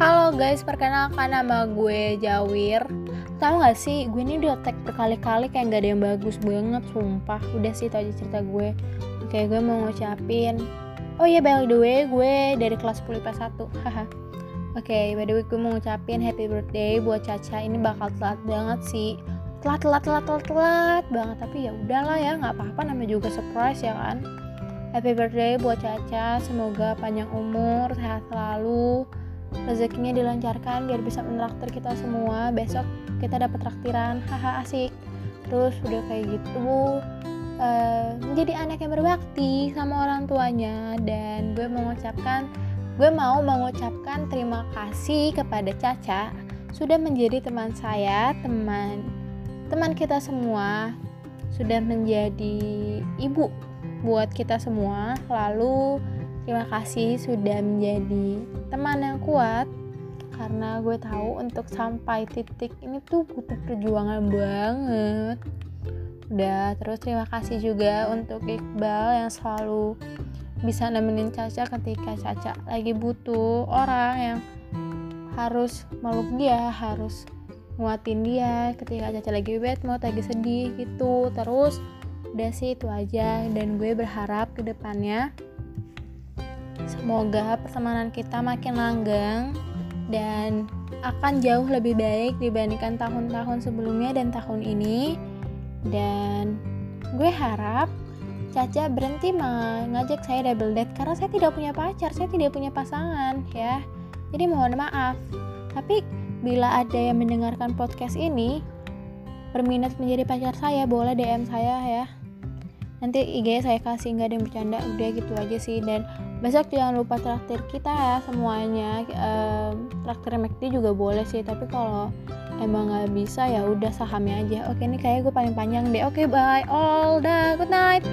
Halo guys, perkenalkan nama gue Jawir. Tahu gak sih, gue ini udah tag berkali-kali kayak gak ada yang bagus banget, sumpah. Udah sih, itu aja cerita gue. Oke, gue mau ngucapin. Oh iya, by the way, gue dari kelas 10 IPA 1 Haha. Oke, by the way, gue mau ngucapin happy birthday buat Caca. Ini bakal telat banget sih. Telat, telat, telat, telat, telat banget. Tapi ya udahlah ya, gak apa-apa namanya juga surprise ya kan. Happy birthday buat Caca, semoga panjang umur, sehat selalu, rezekinya dilancarkan biar bisa menraktir kita semua. Besok kita dapat traktiran haha asik. Terus udah kayak gitu uh, menjadi anak yang berbakti sama orang tuanya. Dan gue mengucapkan gue mau mengucapkan terima kasih kepada Caca. Sudah menjadi teman saya teman teman kita semua. Sudah menjadi ibu buat kita semua. Lalu Terima kasih sudah menjadi teman kuat karena gue tahu untuk sampai titik ini tuh butuh perjuangan banget. Udah, terus terima kasih juga untuk Iqbal yang selalu bisa nemenin Caca ketika Caca lagi butuh orang yang harus meluk dia, harus nguatin dia ketika Caca lagi bad mood, lagi sedih gitu. Terus udah sih itu aja dan gue berharap ke depannya Semoga pertemanan kita makin langgeng dan akan jauh lebih baik dibandingkan tahun-tahun sebelumnya dan tahun ini. Dan gue harap Caca berhenti mengajak saya double date karena saya tidak punya pacar, saya tidak punya pasangan ya. Jadi mohon maaf. Tapi bila ada yang mendengarkan podcast ini berminat menjadi pacar saya, boleh DM saya ya nanti IG saya kasih nggak ada yang bercanda udah gitu aja sih. Dan besok jangan lupa traktir kita ya semuanya. Ehm, traktir McD juga boleh sih tapi kalau emang nggak bisa ya udah sahamnya aja. Oke ini kayak gue paling panjang deh. Oke bye all dah good night